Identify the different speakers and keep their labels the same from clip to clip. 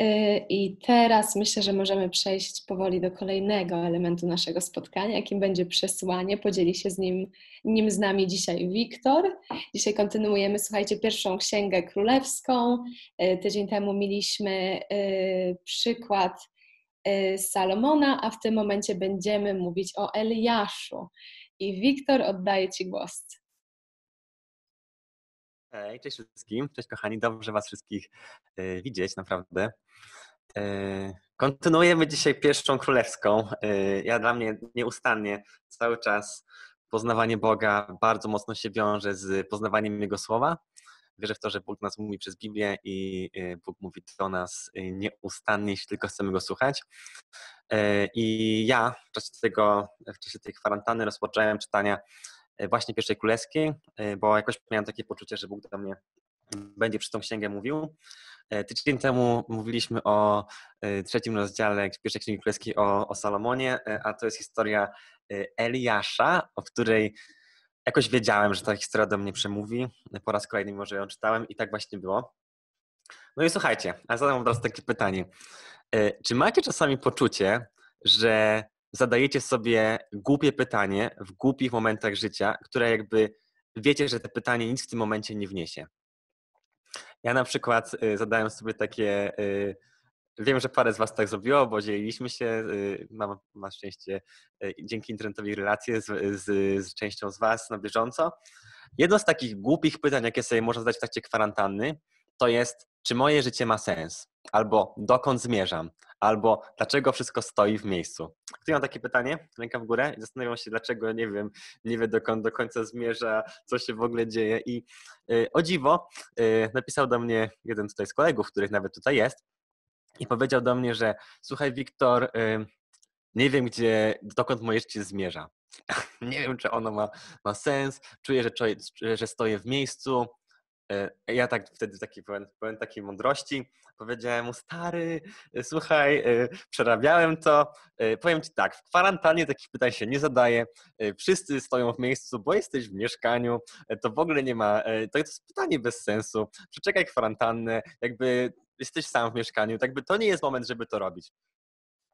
Speaker 1: Y, I teraz myślę, że możemy przejść powoli do kolejnego elementu naszego spotkania, jakim będzie przesłanie. Podzieli się z nim, nim z nami dzisiaj Wiktor. Dzisiaj kontynuujemy, słuchajcie, pierwszą księgę królewską. Y, tydzień temu mieliśmy y, przykład Salomona, a w tym momencie będziemy mówić o Eliaszu. I Wiktor, oddaję Ci głos.
Speaker 2: Hej, cześć wszystkim, cześć kochani, dobrze Was wszystkich y, widzieć, naprawdę. Y, kontynuujemy dzisiaj pierwszą królewską. Y, ja dla mnie nieustannie cały czas poznawanie Boga bardzo mocno się wiąże z poznawaniem Jego słowa. Wierzę w to, że Bóg nas mówi przez Biblię i Bóg mówi do nas nieustannie, jeśli tylko chcemy Go słuchać. I ja w czasie, tego, w czasie tej kwarantanny rozpocząłem czytania E, właśnie pierwszej królewskiej, e, bo jakoś miałem takie poczucie, że Bóg do mnie będzie przez tą księgę mówił. E, tydzień temu mówiliśmy o trzecim rozdziale pierwszej księgi królewskiej o, o Salomonie, a to jest historia Eliasza, o której jakoś wiedziałem, że ta historia do mnie przemówi. Po raz kolejny, mimo że ją czytałem i tak właśnie było. No i słuchajcie, a zadam od razu takie pytanie. Czy macie czasami poczucie, że zadajecie sobie głupie pytanie w głupich momentach życia, które jakby wiecie, że to pytanie nic w tym momencie nie wniesie. Ja na przykład y, zadałem sobie takie. Y, wiem, że parę z Was tak zrobiło, bo dzieliliśmy się. Y, mam szczęście dzięki internetowi relacje z, z, z, częścią z Was na bieżąco. Jedno z takich głupich pytań, jakie sobie można zadać w trakcie kwarantanny, to jest, czy moje życie ma sens? Albo dokąd zmierzam? Albo dlaczego wszystko stoi w miejscu? Kto ma takie pytanie? Ręka w górę i zastanawiam się, dlaczego nie wiem, nie wie dokąd do końca zmierza, co się w ogóle dzieje. I yy, o dziwo, yy, napisał do mnie jeden tutaj z kolegów, których nawet tutaj jest, i powiedział do mnie, że słuchaj, Wiktor, yy, nie wiem, gdzie, dokąd moje życie zmierza. nie wiem, czy ono ma, ma sens, czuję, że, że stoję w miejscu, ja tak wtedy taki pełen, pełen takiej mądrości powiedziałem mu, stary, e, słuchaj, e, przerabiałem to. Powiem ci tak, w kwarantannie takich pytań się nie zadaje. Wszyscy stoją w miejscu, bo jesteś w mieszkaniu. To w ogóle nie ma, to jest pytanie bez sensu. Przeczekaj kwarantannę, jakby jesteś sam w mieszkaniu, tak by to nie jest moment, żeby to robić.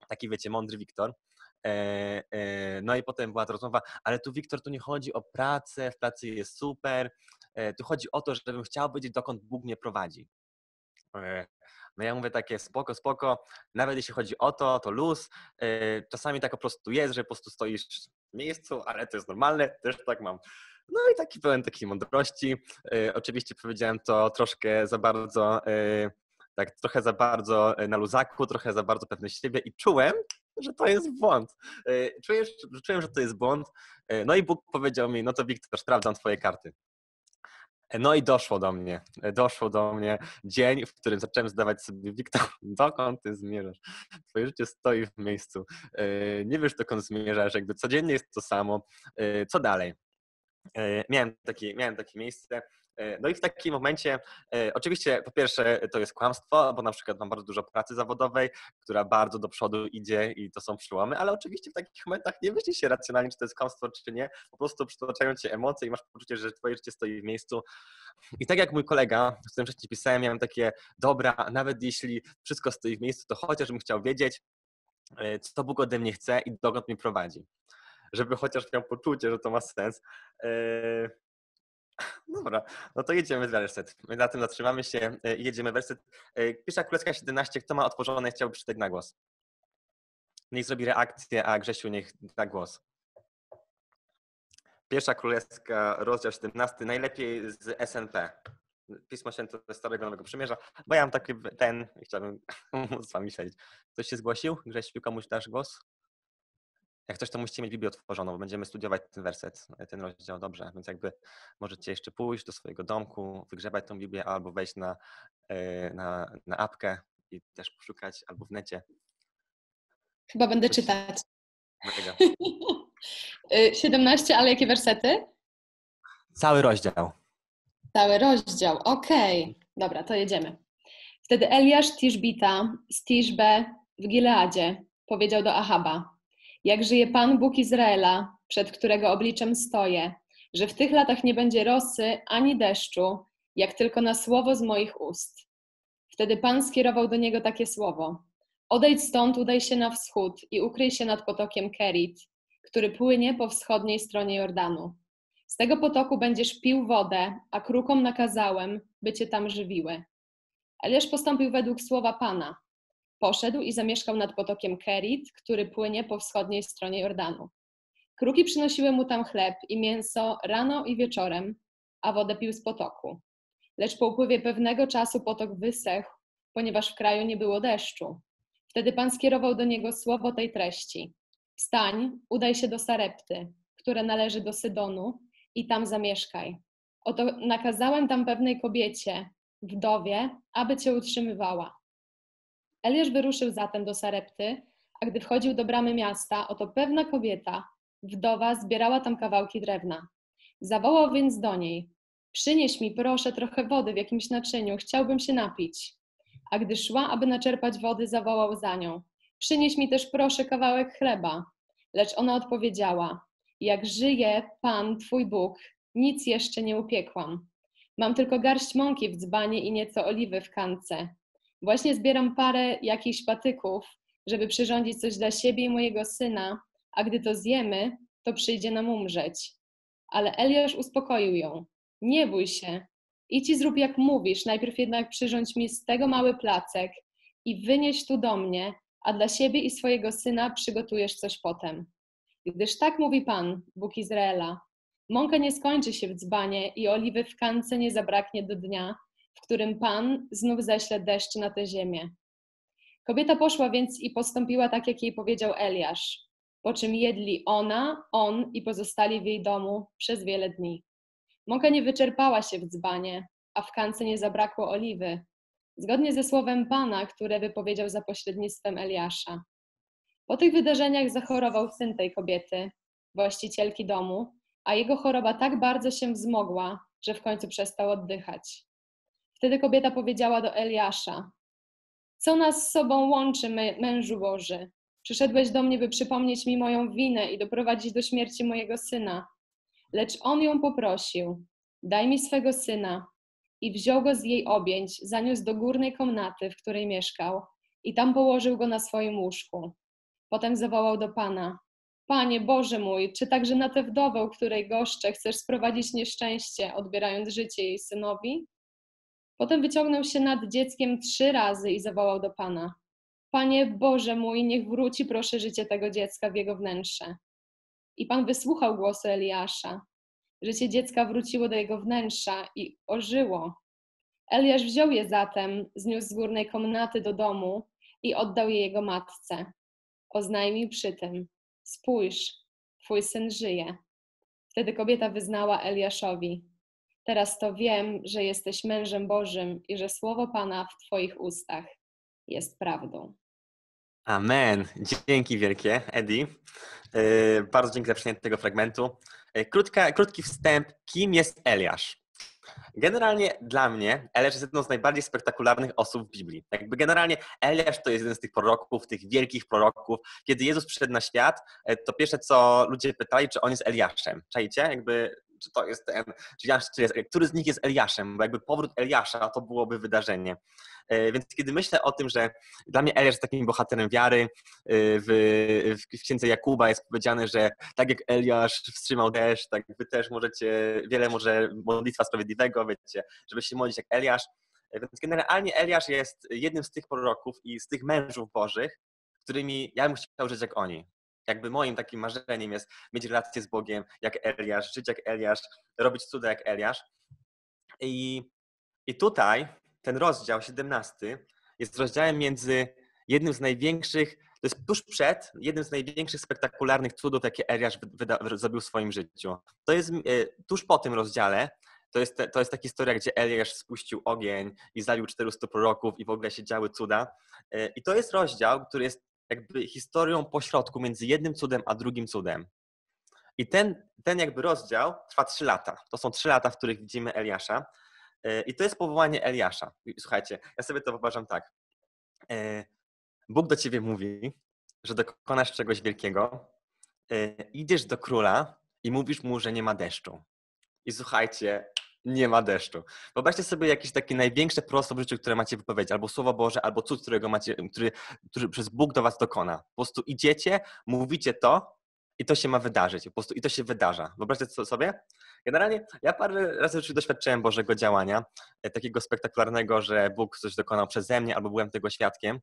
Speaker 2: Taki wiecie, mądry Wiktor. No i potem była ta rozmowa, ale tu Wiktor, tu nie chodzi o pracę, w pracy jest super, E, tu chodzi o to, żebym chciał wiedzieć, dokąd Bóg mnie prowadzi. E, no ja mówię takie spoko, spoko, nawet jeśli chodzi o to, to luz. E, czasami tak po prostu jest, że po prostu stoisz w miejscu, ale to jest normalne, też tak mam. No i taki pełen takiej mądrości. Oczywiście powiedziałem to troszkę za bardzo, tak trochę za bardzo na luzaku, trochę za bardzo pewny siebie i czułem, że to jest błąd. Czułem, czułem, że to jest błąd. No i Bóg powiedział mi, no to Wiktor, sprawdzam twoje karty. No i doszło do mnie, doszło do mnie dzień, w którym zacząłem zdawać sobie, Wiktor, dokąd ty zmierzasz? Twoje życie stoi w miejscu. E, nie wiesz, dokąd zmierzasz, jakby codziennie jest to samo. E, co dalej? E, miałem takie, miałem takie miejsce, no i w takim momencie, e, oczywiście po pierwsze to jest kłamstwo, bo na przykład mam bardzo dużo pracy zawodowej, która bardzo do przodu idzie i to są przełomy, ale oczywiście w takich momentach nie myśli się racjonalnie, czy to jest kłamstwo, czy nie. Po prostu przytoczają cię emocje i masz poczucie, że twoje życie stoi w miejscu. I tak jak mój kolega, z którym wcześniej pisałem, miałem takie, dobra, nawet jeśli wszystko stoi w miejscu, to chociaż bym chciał wiedzieć, e, co Bóg ode mnie chce i dokąd mnie prowadzi. Żeby chociaż miał poczucie, że to ma sens. Dobra, no to jedziemy w werset. My na tym zatrzymamy się e, i jedziemy werset. Pierwsza Królewska 17, kto ma otworzone, chciałby przeczytać na głos. Niech zrobi reakcję, a Grzesiu niech da głos. Pierwsza Królewska, rozdział 17, najlepiej z SNP. Pismo Święte Starego Nowego Przymierza, bo ja mam taki ten, chciałbym z wami siedzieć. Ktoś się zgłosił? Grzesiu, komuś dasz głos? Jak coś, to musicie mieć Biblię otworzoną, bo będziemy studiować ten werset, ten rozdział dobrze, więc jakby możecie jeszcze pójść do swojego domku, wygrzebać tą Biblię albo wejść na, e, na, na apkę i też poszukać albo w necie.
Speaker 1: Chyba będę coś... czytać. Mega. 17, y, ale jakie wersety?
Speaker 2: Cały rozdział.
Speaker 1: Cały rozdział, okej. Okay. Dobra, to jedziemy. Wtedy Eliasz Tiszbita z Tiszbe w Gileadzie powiedział do Ahaba jak żyje Pan Bóg Izraela, przed którego obliczem stoję, że w tych latach nie będzie rosy ani deszczu, jak tylko na słowo z moich ust. Wtedy Pan skierował do niego takie słowo: Odejdź stąd, udaj się na wschód i ukryj się nad potokiem Kerit, który płynie po wschodniej stronie Jordanu. Z tego potoku będziesz pił wodę, a krukom nakazałem, by cię tam żywiły. Eliasz postąpił według słowa Pana. Poszedł i zamieszkał nad potokiem Kerit, który płynie po wschodniej stronie Jordanu. Kruki przynosiły mu tam chleb i mięso rano i wieczorem, a wodę pił z potoku. Lecz po upływie pewnego czasu potok wysechł, ponieważ w kraju nie było deszczu. Wtedy Pan skierował do niego słowo tej treści. Wstań, udaj się do Sarepty, które należy do Sydonu, i tam zamieszkaj. Oto nakazałem tam pewnej kobiecie, wdowie, aby cię utrzymywała. Eliasz wyruszył zatem do Sarepty, a gdy wchodził do bramy miasta, oto pewna kobieta, wdowa, zbierała tam kawałki drewna. Zawołał więc do niej: Przynieś mi, proszę, trochę wody w jakimś naczyniu, chciałbym się napić. A gdy szła, aby naczerpać wody, zawołał za nią: Przynieś mi też, proszę, kawałek chleba. Lecz ona odpowiedziała: Jak żyje Pan, Twój Bóg, nic jeszcze nie upiekłam. Mam tylko garść mąki w dzbanie i nieco oliwy w kance. Właśnie zbieram parę jakichś patyków, żeby przyrządzić coś dla siebie i mojego syna, a gdy to zjemy, to przyjdzie nam umrzeć. Ale Eliasz uspokoił ją. Nie bój się. I zrób jak mówisz, najpierw jednak przyrządź mi z tego mały placek i wynieś tu do mnie, a dla siebie i swojego syna przygotujesz coś potem. Gdyż tak mówi Pan, Bóg Izraela, mąka nie skończy się w dzbanie i oliwy w kance nie zabraknie do dnia, w którym Pan znów ześle deszcz na tę ziemię. Kobieta poszła więc i postąpiła tak, jak jej powiedział Eliasz, po czym jedli ona, on i pozostali w jej domu przez wiele dni. Mąka nie wyczerpała się w dzbanie, a w kance nie zabrakło oliwy, zgodnie ze słowem Pana, które wypowiedział za pośrednictwem Eliasza. Po tych wydarzeniach zachorował syn tej kobiety, właścicielki domu, a jego choroba tak bardzo się wzmogła, że w końcu przestał oddychać. Wtedy kobieta powiedziała do Eliasza: Co nas z sobą łączy, mężu Boży? Przyszedłeś do mnie, by przypomnieć mi moją winę i doprowadzić do śmierci mojego syna. Lecz on ją poprosił: Daj mi swego syna. I wziął go z jej objęć, zaniósł do górnej komnaty, w której mieszkał, i tam położył go na swoim łóżku. Potem zawołał do pana: Panie Boże mój, czy także na tę wdowę, której goszczę, chcesz sprowadzić nieszczęście, odbierając życie jej synowi? Potem wyciągnął się nad dzieckiem trzy razy i zawołał do pana: Panie Boże mój, niech wróci proszę życie tego dziecka w jego wnętrze. I Pan wysłuchał głosu Eliasza. Życie dziecka wróciło do jego wnętrza i ożyło. Eliasz wziął je zatem, zniósł z górnej komnaty do domu i oddał je jego matce. Oznajmił przy tym: Spójrz, twój syn żyje. Wtedy kobieta wyznała Eliaszowi: Teraz to wiem, że jesteś mężem Bożym i że słowo Pana w Twoich ustach jest prawdą.
Speaker 2: Amen. Dzięki wielkie, Eddie. E, bardzo dzięki za przyjęcie tego fragmentu. E, krótka, krótki wstęp. Kim jest Eliasz? Generalnie dla mnie Eliasz jest jedną z najbardziej spektakularnych osób w Biblii. Jakby generalnie Eliasz to jest jeden z tych proroków, tych wielkich proroków. Kiedy Jezus przyszedł na świat, e, to pierwsze co ludzie pytali, czy on jest Eliaszem. Czajcie? Jakby czy to jest ten, czy, Jasz, czy jest, który z nich jest Eliaszem, bo jakby powrót Eliasza to byłoby wydarzenie. E, więc kiedy myślę o tym, że dla mnie Eliasz jest takim bohaterem wiary, e, w, w księdze Jakuba jest powiedziane, że tak jak Eliasz wstrzymał deszcz, tak wy też możecie, wiele może modlitwa sprawiedliwego, wiecie, żeby się modlić jak Eliasz. E, więc generalnie Eliasz jest jednym z tych proroków i z tych mężów bożych, którymi ja bym chciał żyć jak oni jakby moim takim marzeniem jest mieć relację z Bogiem jak Eliasz, żyć jak Eliasz, robić cuda jak Eliasz. I, i tutaj ten rozdział 17 jest rozdziałem między jednym z największych, to jest tuż przed jednym z największych spektakularnych cudów, jakie Eliasz wyda, zrobił w swoim życiu. To jest e, tuż po tym rozdziale, to jest, to jest taka historia, gdzie Eliasz spuścił ogień i zabił 400 proroków i w ogóle się działy cuda. E, I to jest rozdział, który jest jakby historią pośrodku między jednym cudem a drugim cudem. I ten, ten jakby rozdział trwa trzy lata. To są trzy lata, w których widzimy Eliasza. E, I to jest powołanie Eliasza. Słuchajcie, ja sobie to uważam tak. E, Bóg do ciebie mówi, że dokonasz czegoś wielkiego, e, idziesz do króla i mówisz mu, że nie ma deszczu. I słuchajcie, nie ma deszczu. Wyobraźcie sobie jakieś takie największe prosto w życiu, które macie wypowiedzieć, albo Słowo Boże, albo cud, którego macie, który, który przez Bóg do was dokona. Po prostu idziecie, mówicie to i to się ma wydarzyć. Po prostu i to się wydarza. Wyobraźcie sobie? Generalnie ja parę razy już doświadczyłem Bożego działania, e, takiego spektakularnego, że Bóg coś dokonał przeze mnie, albo byłem tego świadkiem.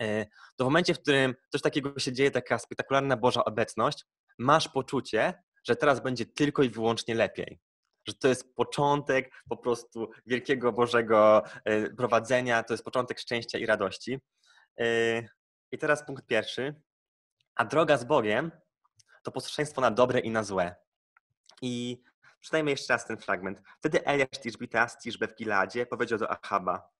Speaker 2: E, to w momencie, w którym coś takiego się dzieje, taka spektakularna Boża obecność, masz poczucie, że teraz będzie tylko i wyłącznie lepiej. Że to jest początek po prostu wielkiego Bożego e, prowadzenia, to jest początek szczęścia i radości. I teraz punkt pierwszy. A droga z Bogiem to posłuszeństwo na dobre i na złe. I przeczytajmy jeszcze raz ten fragment. Wtedy Eliasz Tiszbita z Tiszbe w Giladzie powiedział do Achaba, E,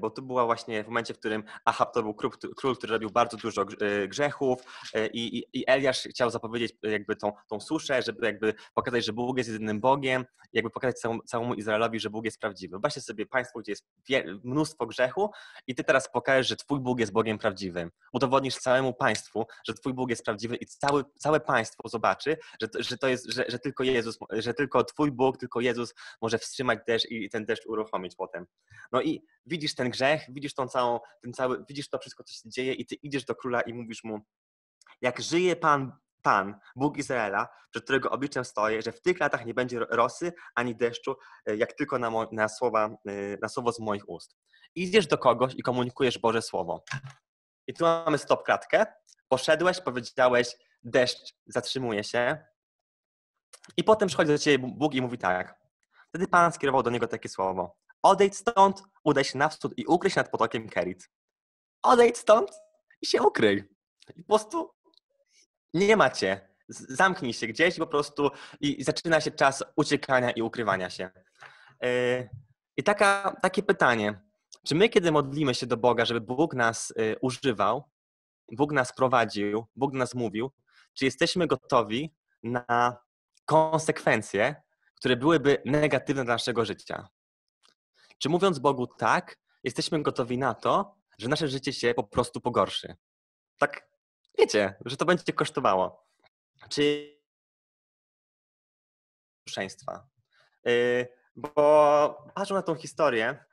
Speaker 2: bo to była właśnie w momencie, w którym Ahab to był król, król który robił bardzo dużo e, grzechów e, i, i, i Eliasz chciał zapowiedzieć jakby tą, tą suszę, żeby jakby pokazać, że Bóg jest jedynym Bogiem, jakby pokazać całemu, całemu Izraelowi, że Bóg jest prawdziwy. Wyobraźcie sobie państwo, gdzie jest mnóstwo grzechu i ty teraz pokażesz, że twój Bóg jest Bogiem prawdziwym. Udowodnisz całemu państwu, że twój Bóg jest prawdziwy i całe, całe państwo zobaczy, że, że to jest, że, że tylko Jezus, że tylko twój Bóg, tylko Jezus może wstrzymać deszcz i ten deszcz uruchomić potem. No i widzisz ten grzech, widzisz tą całą, ten cały, widzisz to wszystko, co się dzieje i ty idziesz do króla i mówisz mu, jak żyje Pan, Pan, Bóg Izraela, przed którego obliczem stoję, że w tych latach nie będzie rosy ani deszczu, e, jak tylko na, na, słowa, e, na słowo z moich ust. Idziesz do kogoś i komunikujesz Boże Słowo. I tu mamy stop klatkę. Poszedłeś, powiedziałeś, deszcz zatrzymuje się. I potem przychodzi do ciebie Bóg i mówi tak. Wtedy Pan skierował do niego takie słowo. Odejdź stąd, udaj się na wschód i ukryj się nad potokiem Kerit. Odejdź stąd i się ukryj. I po prostu nie macie. Zamknij się gdzieś po prostu i zaczyna się czas uciekania i ukrywania się. Yy, I taka, takie pytanie. Czy my, kiedy modlimy się do Boga, żeby Bóg nas yy, używał, Bóg nas prowadził, Bóg nas mówił, czy jesteśmy gotowi na konsekwencje, które byłyby negatywne dla naszego życia? Czy mówiąc Bogu tak, jesteśmy gotowi na to, że nasze życie się po prostu pogorszy? Tak, wiecie, że to będzie kosztowało. Czy posłuszeństwa? Yy, bo patrząc na tą historię,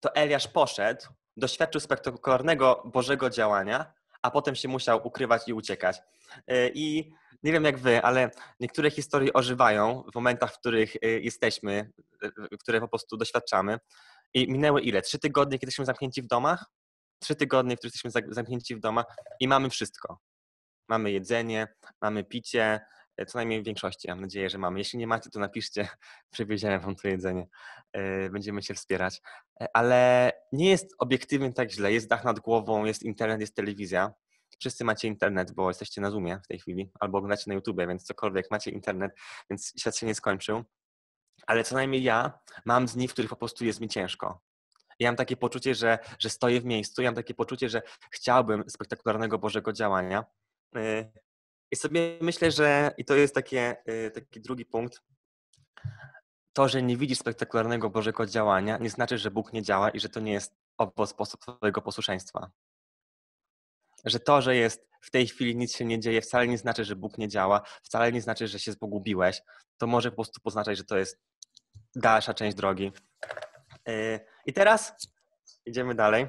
Speaker 2: to Eliasz poszedł, doświadczył spektakularnego Bożego działania, a potem się musiał ukrywać i uciekać. Yy, I nie wiem jak wy, ale niektóre historie ożywają w momentach, w których y, jesteśmy, y, które po prostu doświadczamy. I minęły ile? Trzy tygodnie, kiedy jesteśmy zamknięci w domach? Trzy tygodnie, w których jesteśmy zamknięci w domach i mamy wszystko. Mamy jedzenie, mamy picie, co najmniej w większości, mam nadzieję, że mamy. Jeśli nie macie, to napiszcie, przewieziemy wam to jedzenie. Będziemy się wspierać. Ale nie jest obiektywnie tak źle. Jest dach nad głową, jest internet, jest telewizja wszyscy macie internet, bo jesteście na Zoomie w tej chwili, albo oglądacie na YouTubie, więc cokolwiek, macie internet, więc świat się nie skończył. Ale co najmniej ja mam dni, w których po prostu jest mi ciężko. Ja mam takie poczucie, że, że stoję w miejscu, ja mam takie poczucie, że chciałbym spektakularnego Bożego działania. Y, I sobie myślę, że, i to jest takie, y, taki drugi punkt, to, że nie widzisz spektakularnego Bożego działania, nie znaczy, że Bóg nie działa i że to nie jest owo sposób Twojego posłuszeństwa że to, że jest w tej chwili nic się nie dzieje, wcale nie znaczy, że Bóg nie działa, wcale nie znaczy, że się zpogubiłeś. To może po prostu poznaczać, że to jest dalsza część drogi. Yy, I teraz idziemy dalej.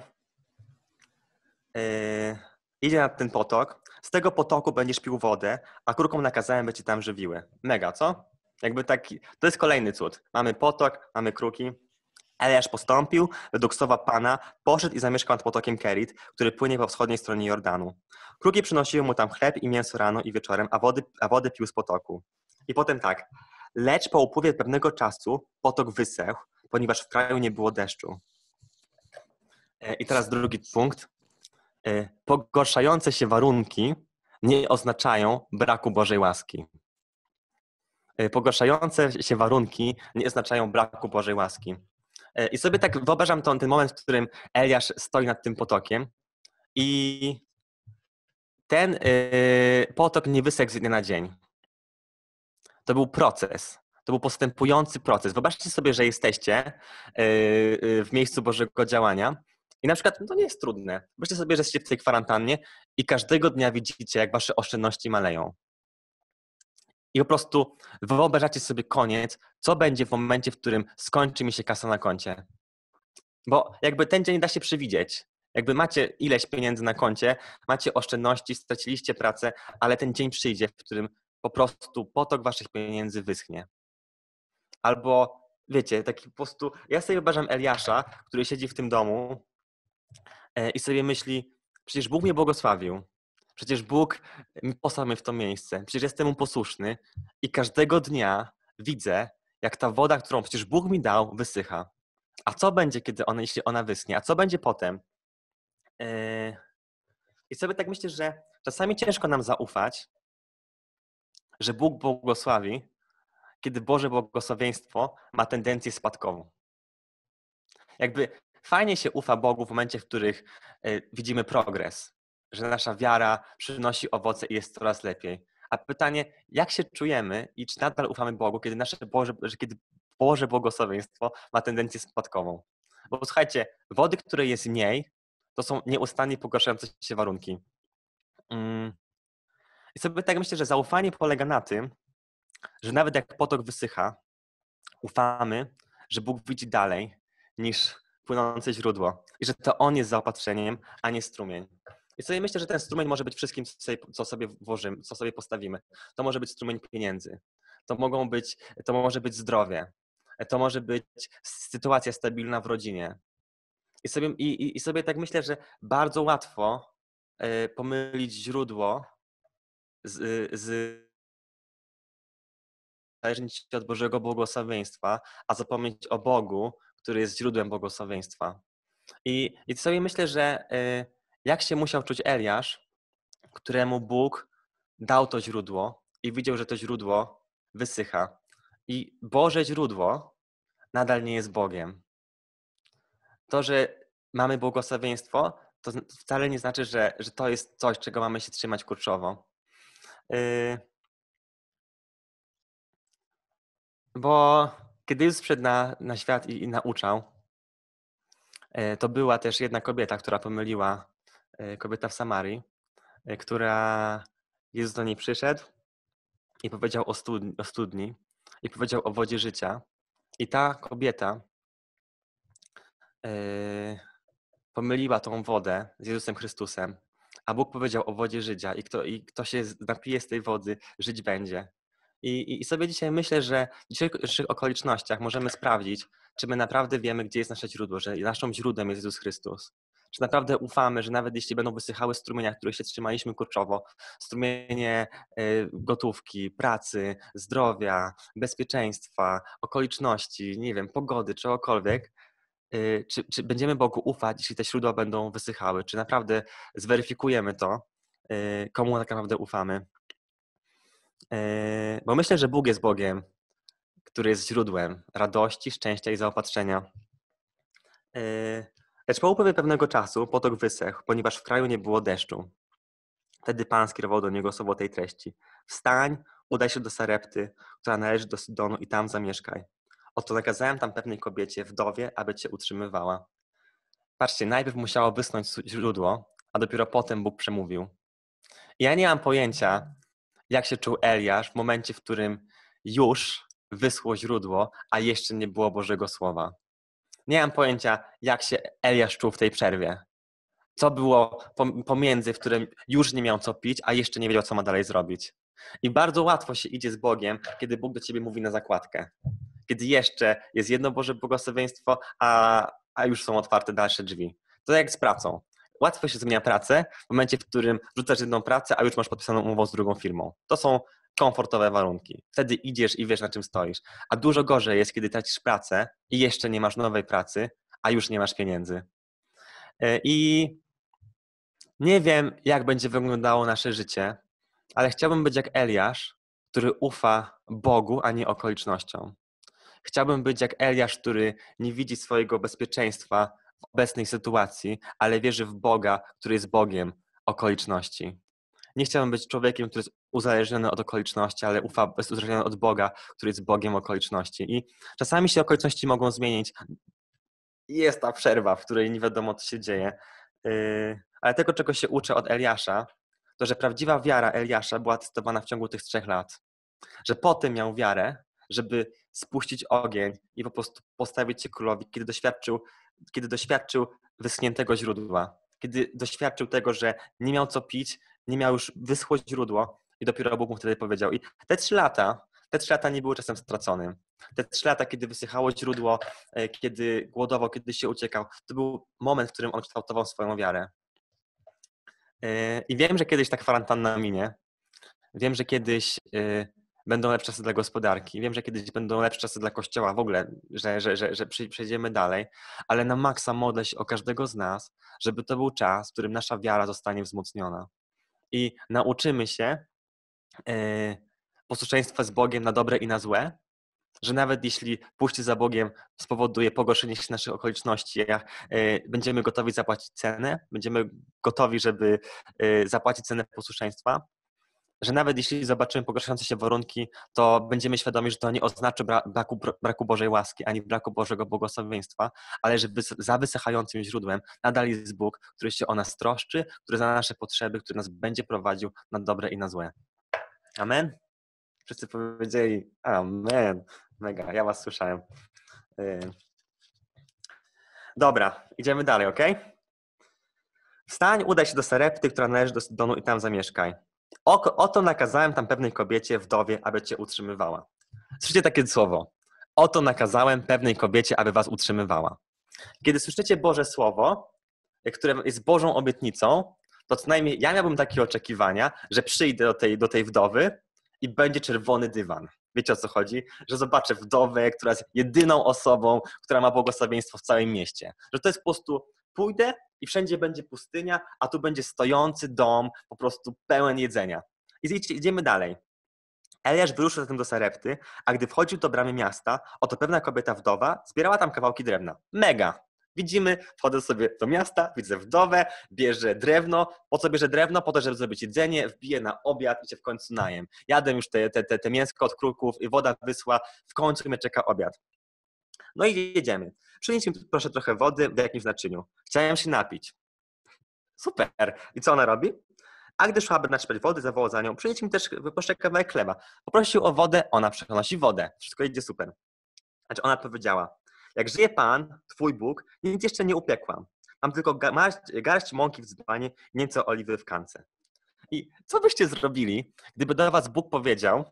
Speaker 2: Yy, idzie nad ten potok. Z tego potoku będziesz pił wodę, a krukom nakazałem, by ci tam żywiły. Mega, co? Jakby taki, to jest kolejny cud. Mamy potok, mamy kruki, Eliasz postąpił według słowa Pana, poszedł i zamieszkał nad potokiem Kerit, który płynie po wschodniej stronie Jordanu. Kruki przynosiły mu tam chleb i mięso rano i wieczorem, a wody, a wody pił z potoku. I potem tak. Lecz po upływie pewnego czasu potok wysechł, ponieważ w kraju nie było deszczu. E, I teraz drugi punkt. E, pogorszające się warunki nie oznaczają braku Bożej łaski. E, pogorszające się warunki nie oznaczają braku Bożej łaski. E, I sobie tak wyobrażam ten, ten moment, w którym Eliasz stoi nad tym potokiem i ten potok nie wysechł z dnia na dzień. To był proces. To był postępujący proces. Wyobraźcie sobie, że jesteście w miejscu Bożego działania i na przykład, no to nie jest trudne. Wyobraźcie sobie, że jesteście w tej kwarantannie i każdego dnia widzicie, jak wasze oszczędności maleją. I po prostu wyobrażacie sobie koniec, co będzie w momencie, w którym skończy mi się kasa na koncie. Bo jakby ten dzień da się przewidzieć. Jakby macie ileś pieniędzy na koncie, macie oszczędności, straciliście pracę, ale ten dzień przyjdzie, w którym po prostu potok waszych pieniędzy wyschnie. Albo wiecie, taki po prostu. Ja sobie wyobrażam Eliasza, który siedzi w tym domu i sobie myśli: Przecież Bóg mnie błogosławił. Przecież Bóg posłał mnie w to miejsce. Przecież jestem mu posłuszny i każdego dnia widzę, jak ta woda, którą przecież Bóg mi dał, wysycha. A co będzie, kiedy ona, jeśli ona wyschnie? A co będzie potem? E, I sobie tak myślę, że czasami ciężko nam zaufać, że Bóg błogosławi, kiedy Boże błogosławieństwo ma tendencję spadkową. Jakby fajnie się ufa Bogu w momencie, w których e, widzimy progres, że nasza wiara przynosi owoce i jest coraz lepiej. A pytanie, jak się czujemy i czy nadal ufamy Bogu, kiedy nasze Boże, że kiedy Boże błogosławieństwo ma tendencję spadkową? Bo słuchajcie, wody, której jest mniej, to są nieustannie pogarszające się warunki. Mm. I sobie tak myślę, że zaufanie polega na tym, że nawet jak potok wysycha, ufamy, że Bóg widzi dalej niż płynące źródło i że to On jest zaopatrzeniem, a nie strumień. I sobie myślę, że ten strumień może być wszystkim, co sobie włożymy, co sobie postawimy. To może być strumień pieniędzy, to mogą być, to może być zdrowie, to może być sytuacja stabilna w rodzinie. I sobie, i, i sobie tak myślę, że bardzo łatwo e, pomylić źródło z, z zależnić od Bożego błogosławieństwa, a zapomnieć o Bogu, który jest źródłem błogosławieństwa. I, i sobie myślę, że e, jak się musiał czuć Eliasz, któremu Bóg dał to źródło i widział, że to źródło wysycha. I Boże źródło nadal nie jest Bogiem. To, że mamy błogosławieństwo, to wcale nie znaczy, że, że to jest coś, czego mamy się trzymać kurczowo. Yy... Bo kiedy Jezus wszedł na, na świat i, i nauczał, yy, to była też jedna kobieta, która pomyliła E, kobieta w Samarii, e, która Jezus do niej przyszedł i powiedział o studni, o studni i powiedział o wodzie życia. I ta kobieta e, pomyliła tą wodę z Jezusem Chrystusem, a Bóg powiedział o wodzie życia i kto, i kto się napije z tej wody, żyć będzie. I, I sobie dzisiaj myślę, że w dzisiejszych okolicznościach możemy sprawdzić, czy my naprawdę wiemy, gdzie jest nasze źródło, że naszym źródłem jest Jezus Chrystus. Czy naprawdę ufamy, że nawet jeśli będą wysychały strumienia, których się trzymaliśmy kurczowo, strumienie y, gotówki, pracy, zdrowia, bezpieczeństwa, okoliczności, nie wiem, pogody, czegokolwiek, y, czy, czy będziemy Bogu ufać, jeśli te źródła będą wysychały? Czy naprawdę zweryfikujemy to, y, komu tak naprawdę ufamy? Bo myślę, że Bóg jest Bogiem, który jest źródłem radości, szczęścia i zaopatrzenia. Lecz po upływie pewnego czasu potok wysechł, ponieważ w kraju nie było deszczu. Wtedy Pan skierował do niego słowo tej treści. Wstań, udaj się do Sarepty, która należy do Sidonu i tam zamieszkaj. Oto nakazałem tam pewnej kobiecie, wdowie, aby cię utrzymywała. Patrzcie, najpierw musiało wysnąć źródło, a dopiero potem Bóg przemówił. Ja nie mam pojęcia, jak się czuł Eliasz w momencie, w którym już wyschło źródło, a jeszcze nie było Bożego Słowa. Nie mam pojęcia, jak się Eliasz czuł w tej przerwie. Co było pomiędzy, w którym już nie miał co pić, a jeszcze nie wiedział, co ma dalej zrobić. I bardzo łatwo się idzie z Bogiem, kiedy Bóg do ciebie mówi na zakładkę. Kiedy jeszcze jest jedno Boże błogosławieństwo, a, a już są otwarte dalsze drzwi. To jak z pracą. Łatwo się zmienia pracę w momencie, w którym rzucasz jedną pracę, a już masz podpisaną umowę z drugą firmą. To są komfortowe warunki. Wtedy idziesz i wiesz, na czym stoisz. A dużo gorzej jest, kiedy tracisz pracę i jeszcze nie masz nowej pracy, a już nie masz pieniędzy. E, I nie wiem, jak będzie wyglądało nasze życie, ale chciałbym być jak Eliasz, który ufa Bogu, a nie okolicznościom. Chciałbym być jak Eliasz, który nie widzi swojego bezpieczeństwa w obecnej sytuacji, ale wierzy w Boga, który jest Bogiem okoliczności. Nie chciałbym być człowiekiem, który jest uzależniony od okoliczności, ale ufa, jest uzależniony od Boga, który jest Bogiem okoliczności. I czasami się okoliczności mogą zmienić. Jest ta przerwa, w której nie wiadomo, co się dzieje. Yy, ale tego, czego się uczę od Eliasza, to że prawdziwa wiara Eliasza była testowana w ciągu tych trzech lat. że potem miał wiarę, żeby spuścić ogień i po prostu postawić się królowi, kiedy doświadczył, kiedy doświadczył wyschniętego źródła, kiedy doświadczył tego, że nie miał co pić, nie miał już wyschło źródło i dopiero Bóg mu wtedy powiedział. I te trzy lata, te trzy lata nie były czasem straconym. Te trzy lata, kiedy wysychało źródło, e, kiedy głodował, kiedy się uciekał, to był moment, w którym on kształtował swoją wiarę. E, I wiem, że kiedyś ta kwarantanna minie. Wiem, że kiedyś e, będą lepsze czasy dla gospodarki. Wiem, że kiedyś będą lepsze czasy dla kościoła w ogóle, że, że, że, że przejdziemy dalej, ale na maksa modlę się o każdego z nas, żeby to był czas, w którym nasza wiara zostanie wzmocniona. I nauczymy się posłuszeństwa z Bogiem na dobre i na złe, że nawet jeśli pójście za Bogiem spowoduje pogorszenie się naszych okoliczności, e, będziemy gotowi zapłacić cenę, będziemy gotowi, żeby e, zapłacić cenę posłuszeństwa, że nawet jeśli zobaczymy pogarszające się warunki, to będziemy świadomi, że to nie oznacza braku, braku Bożej łaski, ani braku Bożego błogosławieństwa, ale że za wysychającym źródłem nadal jest Bóg, który się o nas troszczy, który za nasze potrzeby, który nas będzie prowadził na dobre i na złe. Amen? Wszyscy powiedzieli amen. Mega, ja was słyszałem. Y, dobra, idziemy dalej, ok? Wstań, udaj się do Sarepty, która należy do Sidonu i tam zamieszkaj. Oto nakazałem tam pewnej kobiecie, wdowie, aby cię utrzymywała. Słyszycie takie słowo. Oto nakazałem pewnej kobiecie, aby was utrzymywała. Kiedy słyszycie Boże Słowo, które jest Bożą obietnicą, to co najmniej ja miałbym takie oczekiwania, że przyjdę do tej, do tej wdowy i będzie czerwony dywan. Wiecie o co chodzi? Że zobaczę wdowę, która jest jedyną osobą, która ma błogosławieństwo w całym mieście. Że to jest po prostu pójdę i wszędzie będzie pustynia, a tu będzie stojący dom, po prostu pełen jedzenia. I idziemy dalej. Eliasz wyruszył zatem do Sarepty, a gdy wchodził do bramy miasta, oto pewna kobieta wdowa zbierała tam kawałki drewna. Mega! Widzimy, wchodzę sobie do miasta, widzę wdowę, bierze drewno. Po co bierze drewno? Po to, żeby zrobić jedzenie, wbiję na obiad i się w końcu najem. Jadę już te, te, te, te mięsko od kruków i woda wysła, w końcu mnie czeka obiad. No i jedziemy. Przynieś mi proszę trochę wody w jakimś naczyniu. Chciałem się napić. Super. I co ona robi? A gdy szła, naczpać wody, zawołał za nią, przynieś mi też proszę kawałek chleba. Poprosił o wodę, ona przynosi wodę. Wszystko idzie super. Znaczy ona powiedziała, jak żyje Pan, Twój Bóg, nic jeszcze nie upiekłam. Mam tylko garść, garść mąki w dzbanie, nieco oliwy w kance. I co byście zrobili, gdyby do was Bóg powiedział,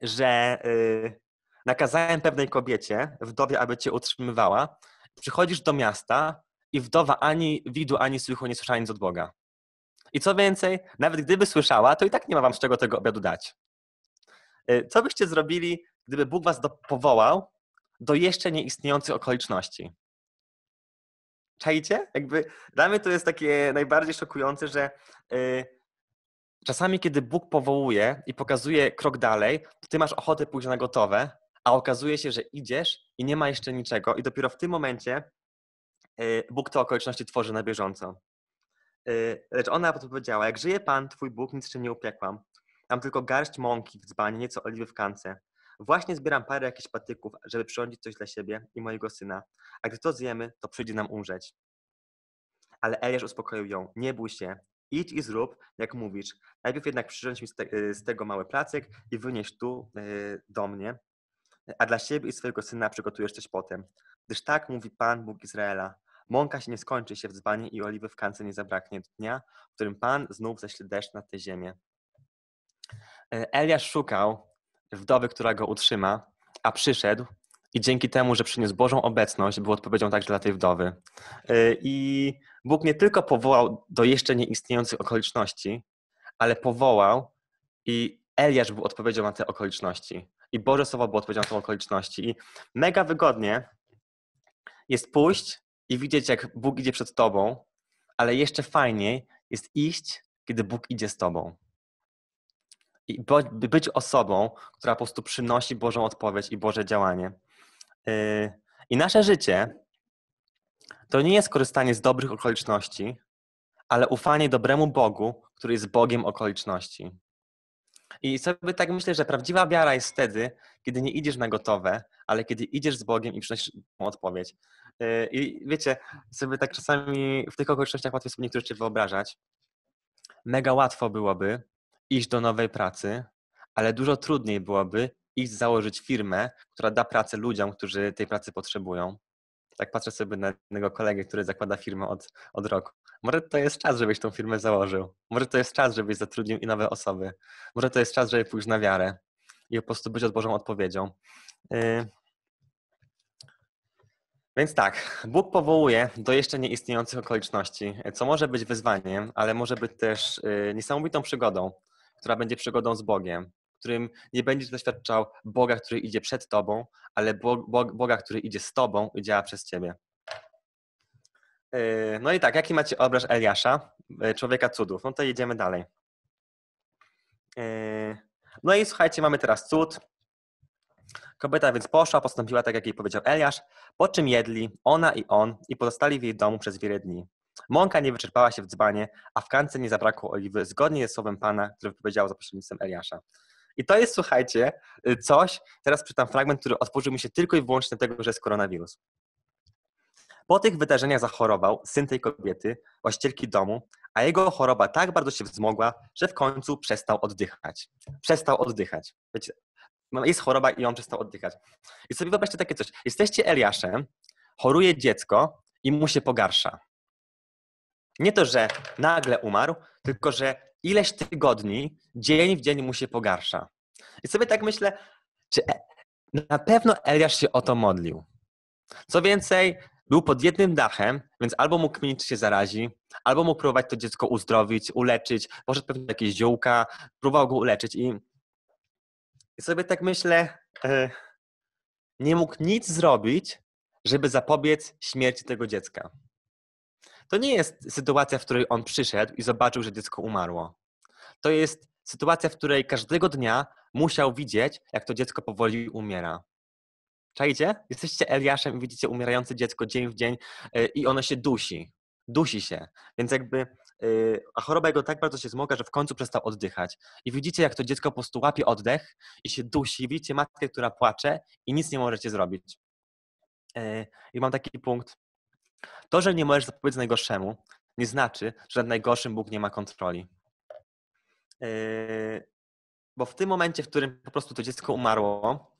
Speaker 2: że yy, nakazałem pewnej kobiecie, wdowie, aby cię utrzymywała, przychodzisz do miasta i wdowa ani widu, ani słychu nie słyszała nic od Boga. I co więcej, nawet gdyby słyszała, to i tak nie ma wam z czego tego obiadu dać. Yy, co byście zrobili, gdyby Bóg was do, powołał do jeszcze nieistniejących okoliczności. Czajcie? Jakby dla mnie to jest takie najbardziej szokujące, że yy, czasami, kiedy Bóg powołuje i pokazuje krok dalej, ty masz ochotę pójść na gotowe, a okazuje się, że idziesz i nie ma jeszcze niczego, i dopiero w tym momencie yy, Bóg te okoliczności tworzy na bieżąco. Yy, lecz ona powiedziała: Jak żyje Pan, Twój Bóg, nic jeszcze nie upiekłam. Mam tylko garść mąki w dzbanie, nieco oliwy w kance. Właśnie zbieram parę jakichś patyków, żeby przyrządzić coś dla siebie i mojego syna, a gdy to zjemy, to przyjdzie nam umrzeć. Ale Eliasz uspokoił ją, nie bój się, idź i zrób, jak mówisz. Najpierw jednak przyrządź mi z, te, z tego mały placek i wynieś tu do mnie, a dla siebie i swojego syna przygotujesz coś potem. Gdyż tak mówi Pan, Bóg Izraela, mąka się nie skończy się w dzbanie i oliwy w kance nie zabraknie dnia, w którym Pan znów ześle deszcz na tę ziemię. E, Eliasz szukał wdowy, która go utrzyma, a przyszedł i dzięki temu, że przyniósł Bożą obecność, był odpowiedzią także dla tej wdowy. Y, I Bóg nie tylko powołał do jeszcze nieistniejących okoliczności, ale powołał i Eliasz był odpowiedzią na te okoliczności. I Boże Słowo było odpowiedzią na te okoliczności. I mega wygodnie jest pójść i widzieć, jak Bóg idzie przed tobą, ale jeszcze fajniej jest iść, kiedy Bóg idzie z tobą i być osobą, która po prostu przynosi Bożą odpowiedź i Boże działanie. Y, I nasze życie to nie jest korzystanie z dobrych okoliczności, ale ufanie dobremu Bogu, który jest Bogiem okoliczności. I sobie tak myślę, że prawdziwa wiara jest wtedy, kiedy nie idziesz na gotowe, ale kiedy idziesz z Bogiem i przynosisz mu odpowiedź. Y, I wiecie, sobie tak czasami w tych okolicznościach łatwo sobie niektóre rzeczy wyobrażać. Mega łatwo byłoby, iść do nowej pracy, ale dużo trudniej byłoby iść założyć firmę, która da pracę ludziom, którzy tej pracy potrzebują. Tak patrzę sobie na jednego kolegę, który zakłada firmę od, od roku. Może to jest czas, żebyś tą firmę założył. Może to jest czas, żebyś zatrudnił i nowe osoby. Może to jest czas, żeby pójść na wiarę i po prostu być od Bożą odpowiedzią. Yy. Więc tak, Bóg powołuje do jeszcze nieistniejących okoliczności, co może być wyzwaniem, ale może być też yy, niesamowitą przygodą, która będzie przygodą z Bogiem, którym nie będziesz doświadczał Boga, który idzie przed tobą, ale Boga, który idzie z tobą i działa przez ciebie. Yy, no i tak, jaki macie obraz Eliasza, yy, człowieka cudów? No to jedziemy dalej. Yy, no i słuchajcie, mamy teraz cud. Kobieta więc poszła, postąpiła tak, jak jej powiedział Eliasz, po czym jedli ona i on i pozostali w jej domu przez wiele dni. Mąka nie wyczerpała się w dzbanie, a w kance nie zabrakło oliwy, zgodnie ze słowem Pana, który powiedział za pośrednictwem Eliasza. I to jest, słuchajcie, coś, teraz przeczytam fragment, który otworzył mi się tylko i wyłącznie dlatego, że jest koronawirus. Po tych wydarzeniach zachorował syn tej kobiety, właścicielki domu, a jego choroba tak bardzo się wzmogła, że w końcu przestał oddychać. Przestał oddychać. Wiecie, jest choroba i on przestał oddychać. I sobie wyobraźcie takie coś. Jesteście Eliaszem, choruje dziecko i mu się pogarsza. Nie to, że nagle umarł, tylko że ileś tygodni, dzień w dzień mu się pogarsza. I sobie tak myślę, czy e, na pewno Eliasz się o to modlił. Co więcej, był pod jednym dachem, więc albo mógł kminić, się zarazi, albo mógł próbować to dziecko uzdrowić, uleczyć, poszedł pewnie jakieś ziółka, próbował go uleczyć i, i sobie tak myślę, e, nie mógł nic zrobić, żeby zapobiec śmierci tego dziecka. To nie jest sytuacja, w której on przyszedł i zobaczył, że dziecko umarło. To jest sytuacja, w której każdego dnia musiał widzieć, jak to dziecko powoli umiera. Czajcie? Jesteście Eliaszem i widzicie umierające dziecko dzień w dzień e, i ono się dusi. Dusi się. Więc jakby, e, a choroba jego tak bardzo się zmoga, że w końcu przestał oddychać. I widzicie, jak to dziecko po prostu łapie oddech i się dusi. Widzicie matkę, która płacze i nic nie możecie zrobić. E, I mam taki punkt. To, że nie możesz zapobiec najgorszemu, nie znaczy, że nad najgorszym Bóg nie ma kontroli. Bo w tym momencie, w którym po prostu to dziecko umarło,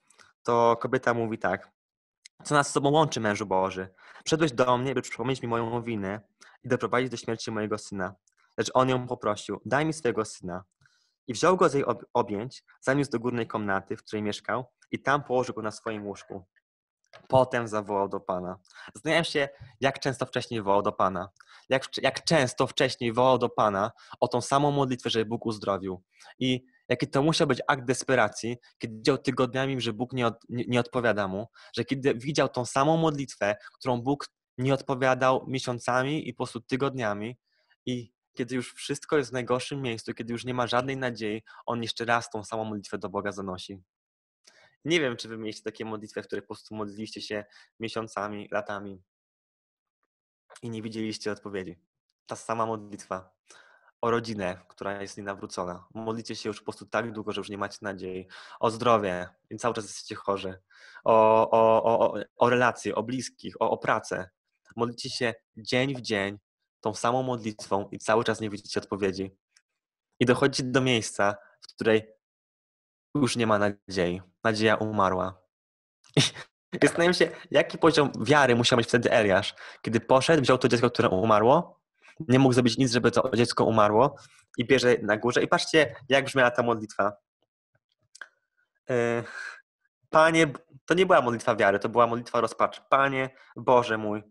Speaker 2: to kobieta mówi tak. Co nas z sobą łączy, mężu Boży? Wszedłeś do mnie, by przypomnieć mi moją winę i doprowadzić do śmierci mojego syna. Lecz on ją poprosił, daj mi swojego syna. I wziął go z jej objęć, zaniósł do górnej komnaty, w której mieszkał i tam położył go na swoim łóżku. Potem zawołał do Pana. Zastanawiam się, jak często wcześniej wołał do Pana. Jak, jak często wcześniej wołał do Pana o tą samą modlitwę, żeby Bóg uzdrowił. I jaki to musiał być akt desperacji, kiedy widział tygodniami, że Bóg nie, od, nie, nie odpowiada mu, że kiedy widział tą samą modlitwę, którą Bóg nie odpowiadał miesiącami i po prostu tygodniami i kiedy już wszystko jest w najgorszym miejscu, kiedy już nie ma żadnej nadziei, on jeszcze raz tą samą modlitwę do Boga zanosi. Nie wiem, czy wy mieliście takie modlitwy, w których po prostu modliliście się miesiącami, latami i nie widzieliście odpowiedzi. Ta sama modlitwa o rodzinę, która jest nienawrócona. Modlicie się już po prostu tak długo, że już nie macie nadziei. O zdrowie i cały czas jesteście chorzy. O, o, o, o relacje, o bliskich, o, o pracę. Modlicie się dzień w dzień tą samą modlitwą i cały czas nie widzicie odpowiedzi. I dochodzicie do miejsca, w której już nie ma nadziei. Nadzieja umarła. Zastanawiam się, jaki poziom wiary musiał mieć wtedy Eliasz, kiedy poszedł, wziął to dziecko, które umarło, nie mógł zrobić nic, żeby to dziecko umarło i bierze na górze. I patrzcie, jak brzmiała ta modlitwa. E, Panie, to nie była modlitwa wiary, to była modlitwa rozpaczy. Panie, Boże mój,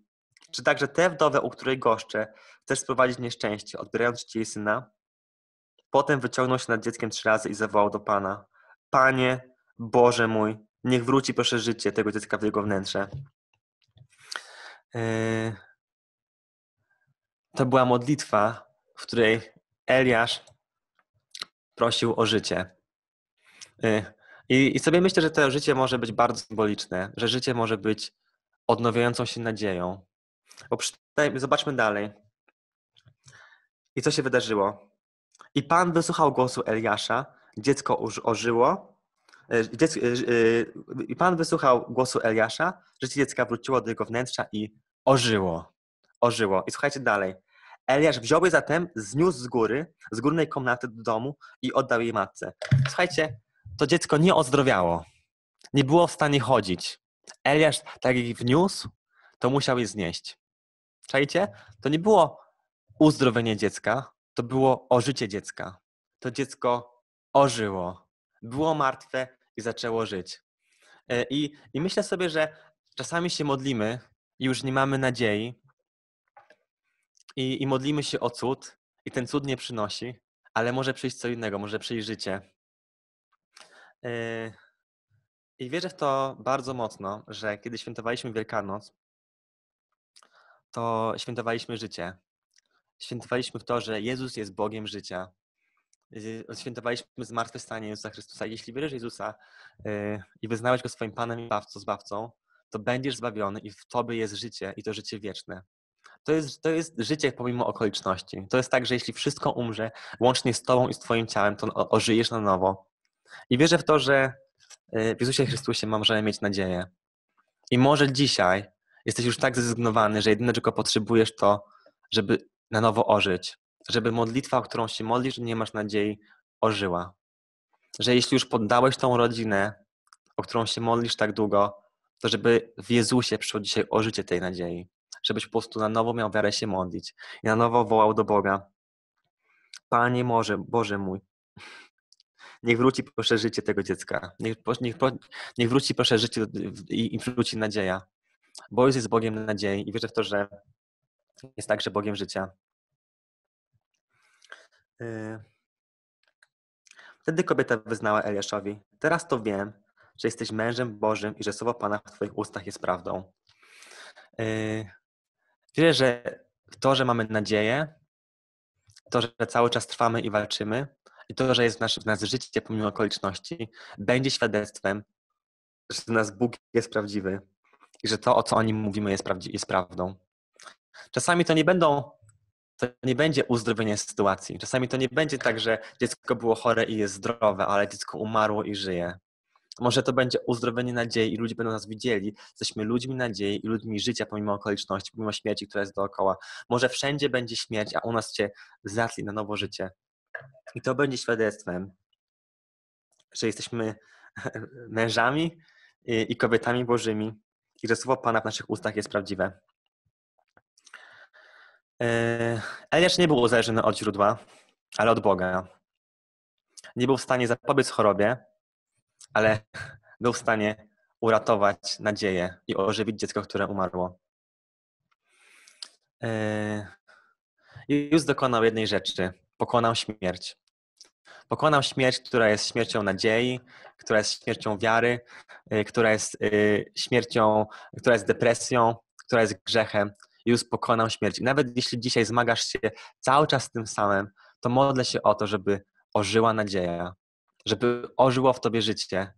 Speaker 2: czy także tę wdowę, u której goszczę, chcesz sprowadzić nieszczęście, odbierając ci jej syna? Potem wyciągnął się nad dzieckiem trzy razy i zawołał do Pana. Panie, Boże mój, niech wróci proszę życie tego dziecka w jego wnętrze. Yy, to była modlitwa, w której Eliasz prosił o życie. Yy, I sobie myślę, że to życie może być bardzo symboliczne, że życie może być odnawiającą się nadzieją. Bo zobaczmy dalej. I co się wydarzyło? I Pan wysłuchał głosu Eliasza, dziecko ożyło. E, e, I Pan wysłuchał głosu Eliasza, życie dziecka wróciło do jego wnętrza i ożyło. Ożyło. I słuchajcie dalej. Eliasz wziął je zatem, zniósł z góry, z górnej komnaty do domu i oddał jej matce. Słuchajcie, to dziecko nie ozdrowiało. Nie było w stanie chodzić. Eliasz, tak jak wniósł, to musiał je znieść. Czajcie? To nie było uzdrowienie dziecka, to było ożycie dziecka. To dziecko ożyło. Było martwe i zaczęło żyć. E, I, I myślę sobie, że czasami się modlimy i już nie mamy nadziei i, i modlimy się o cud i ten cud nie przynosi, ale może przyjść co innego, może przyjść życie. E, I wierzę w to bardzo mocno, że kiedy świętowaliśmy Wielkanoc, to świętowaliśmy życie. Świętowaliśmy w to, że Jezus jest Bogiem życia. Świętowaliśmy zmartwychwstanie Jezusa Chrystusa. Jeśli wierzysz Jezusa y, i wyznałeś Go swoim Panem i Bawcą, Zbawcą, to będziesz zbawiony i w Tobie jest życie i to życie wieczne. To jest, to jest życie pomimo okoliczności. To jest tak, że jeśli wszystko umrze, łącznie z Tobą i z Twoim ciałem, to ożyjesz na nowo. I wierzę w to, że y, w Jezusie Chrystusie możemy mieć nadzieję. I może dzisiaj jesteś już tak zrezygnowany, że jedyne, czego potrzebujesz, to żeby na nowo ożyć. Żeby modlitwa, o którą się modlisz, nie masz nadziei, ożyła. Że jeśli już poddałeś tą rodzinę, o którą się modlisz tak długo, to żeby w Jezusie przyszło dzisiaj ożycie tej nadziei. Żebyś po prostu na nowo miał wiarę się modlić i na nowo wołał do Boga. Panie może, Boże mój, niech wróci proszę życie tego dziecka. Niech, niech, niech wróci proszę życie i, i wróci nadzieja. Bo jest Bogiem nadziei i wierzę w to, że jest także Bogiem życia. Y, wtedy kobieta wyznała Eliaszowi: Teraz to wiem, że jesteś mężem Bożym i że słowo Pana w Twoich ustach jest prawdą. Wierzę, że to, że mamy nadzieję, to, że cały czas trwamy i walczymy, i to, że jest w nas, w życie pomimo okoliczności, będzie świadectwem, że w nas Bóg jest prawdziwy i że to, o co o nim mówimy, jest, prawdzi- jest prawdą. Czasami to nie będą, to nie będzie uzdrowienie sytuacji. Czasami to nie będzie tak, że dziecko było chore i jest zdrowe, ale dziecko umarło i żyje. Może to będzie uzdrowienie nadziei i ludzie będą nas widzieli. Jesteśmy ludźmi nadziei i ludźmi życia pomimo okoliczności, pomimo śmierci, która jest dookoła. Może wszędzie będzie śmierć, a u nas Cię zatli na nowo życie. I to będzie świadectwem, że jesteśmy mężami i kobietami bożymi i że słowo Pana w naszych ustach jest prawdziwe. E, Eliasz nie był uzależniony od źródła, ale od Boga. Nie był w stanie zapobiec chorobie, ale był w stanie uratować nadzieję i ożywić dziecko, które umarło. E, Jezus dokonał jednej rzeczy. Pokonał śmierć. Pokonał śmierć, która jest śmiercią nadziei, która jest śmiercią wiary, e, która jest śmiercią, która jest depresją, która jest grzechem, już pokonał śmierć. I nawet jeśli dzisiaj zmagasz się cały czas z tym samym, to modlę się o to, żeby ożyła nadzieja, żeby ożyło w tobie życie.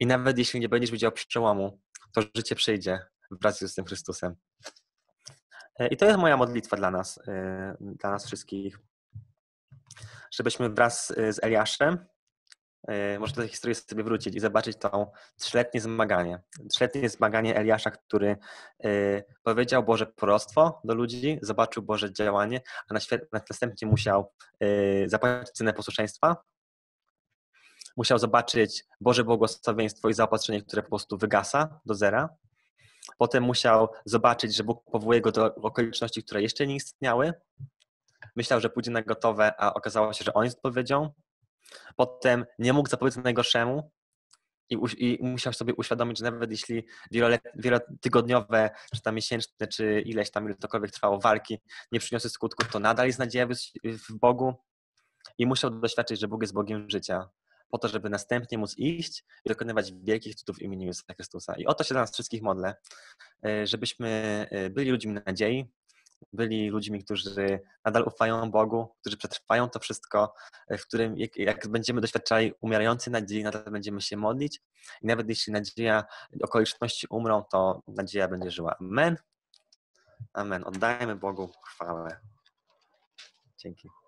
Speaker 2: I nawet jeśli nie będziesz widział przełomu, to życie przyjdzie wraz z tym Chrystusem. E, I to jest moja modlitwa dla nas, e, dla nas wszystkich, żebyśmy wraz e, z Eliaszem może do tej historii sobie wrócić i zobaczyć to trzyletnie zmaganie. Trzyletnie zmaganie Eliasza, który powiedział Boże proroctwo do ludzi, zobaczył Boże działanie, a następnie musiał zapłacić cenę posłuszeństwa. Musiał zobaczyć Boże błogosławieństwo i zaopatrzenie, które po prostu wygasa do zera. Potem musiał zobaczyć, że Bóg powołuje go do okoliczności, które jeszcze nie istniały. Myślał, że pójdzie na gotowe, a okazało się, że on jest odpowiedzią. Potem nie mógł zapowiedzieć najgorszemu i, i musiał sobie uświadomić, że nawet jeśli wielotygodniowe, czy tam miesięczne, czy ileś tam, ile tokolwiek trwało walki, nie przyniosły skutków, to nadal jest nadzieja w Bogu i musiał doświadczyć, że Bóg jest Bogiem życia, po to, żeby następnie móc iść i dokonywać wielkich cudów w imieniu Jezusa Chrystusa. I o to się dla nas wszystkich modlę, e, żebyśmy e, byli ludźmi nadziei, byli ludźmi, którzy nadal ufają Bogu, którzy przetrwają to wszystko, e, w którym jak, jak będziemy doświadczali umierającej nadziei, nadal będziemy się modlić i nawet jeśli nadzieja, okoliczności umrą, to nadzieja będzie żyła. Amen. Amen. Oddajmy Bogu chwałę. Dzięki.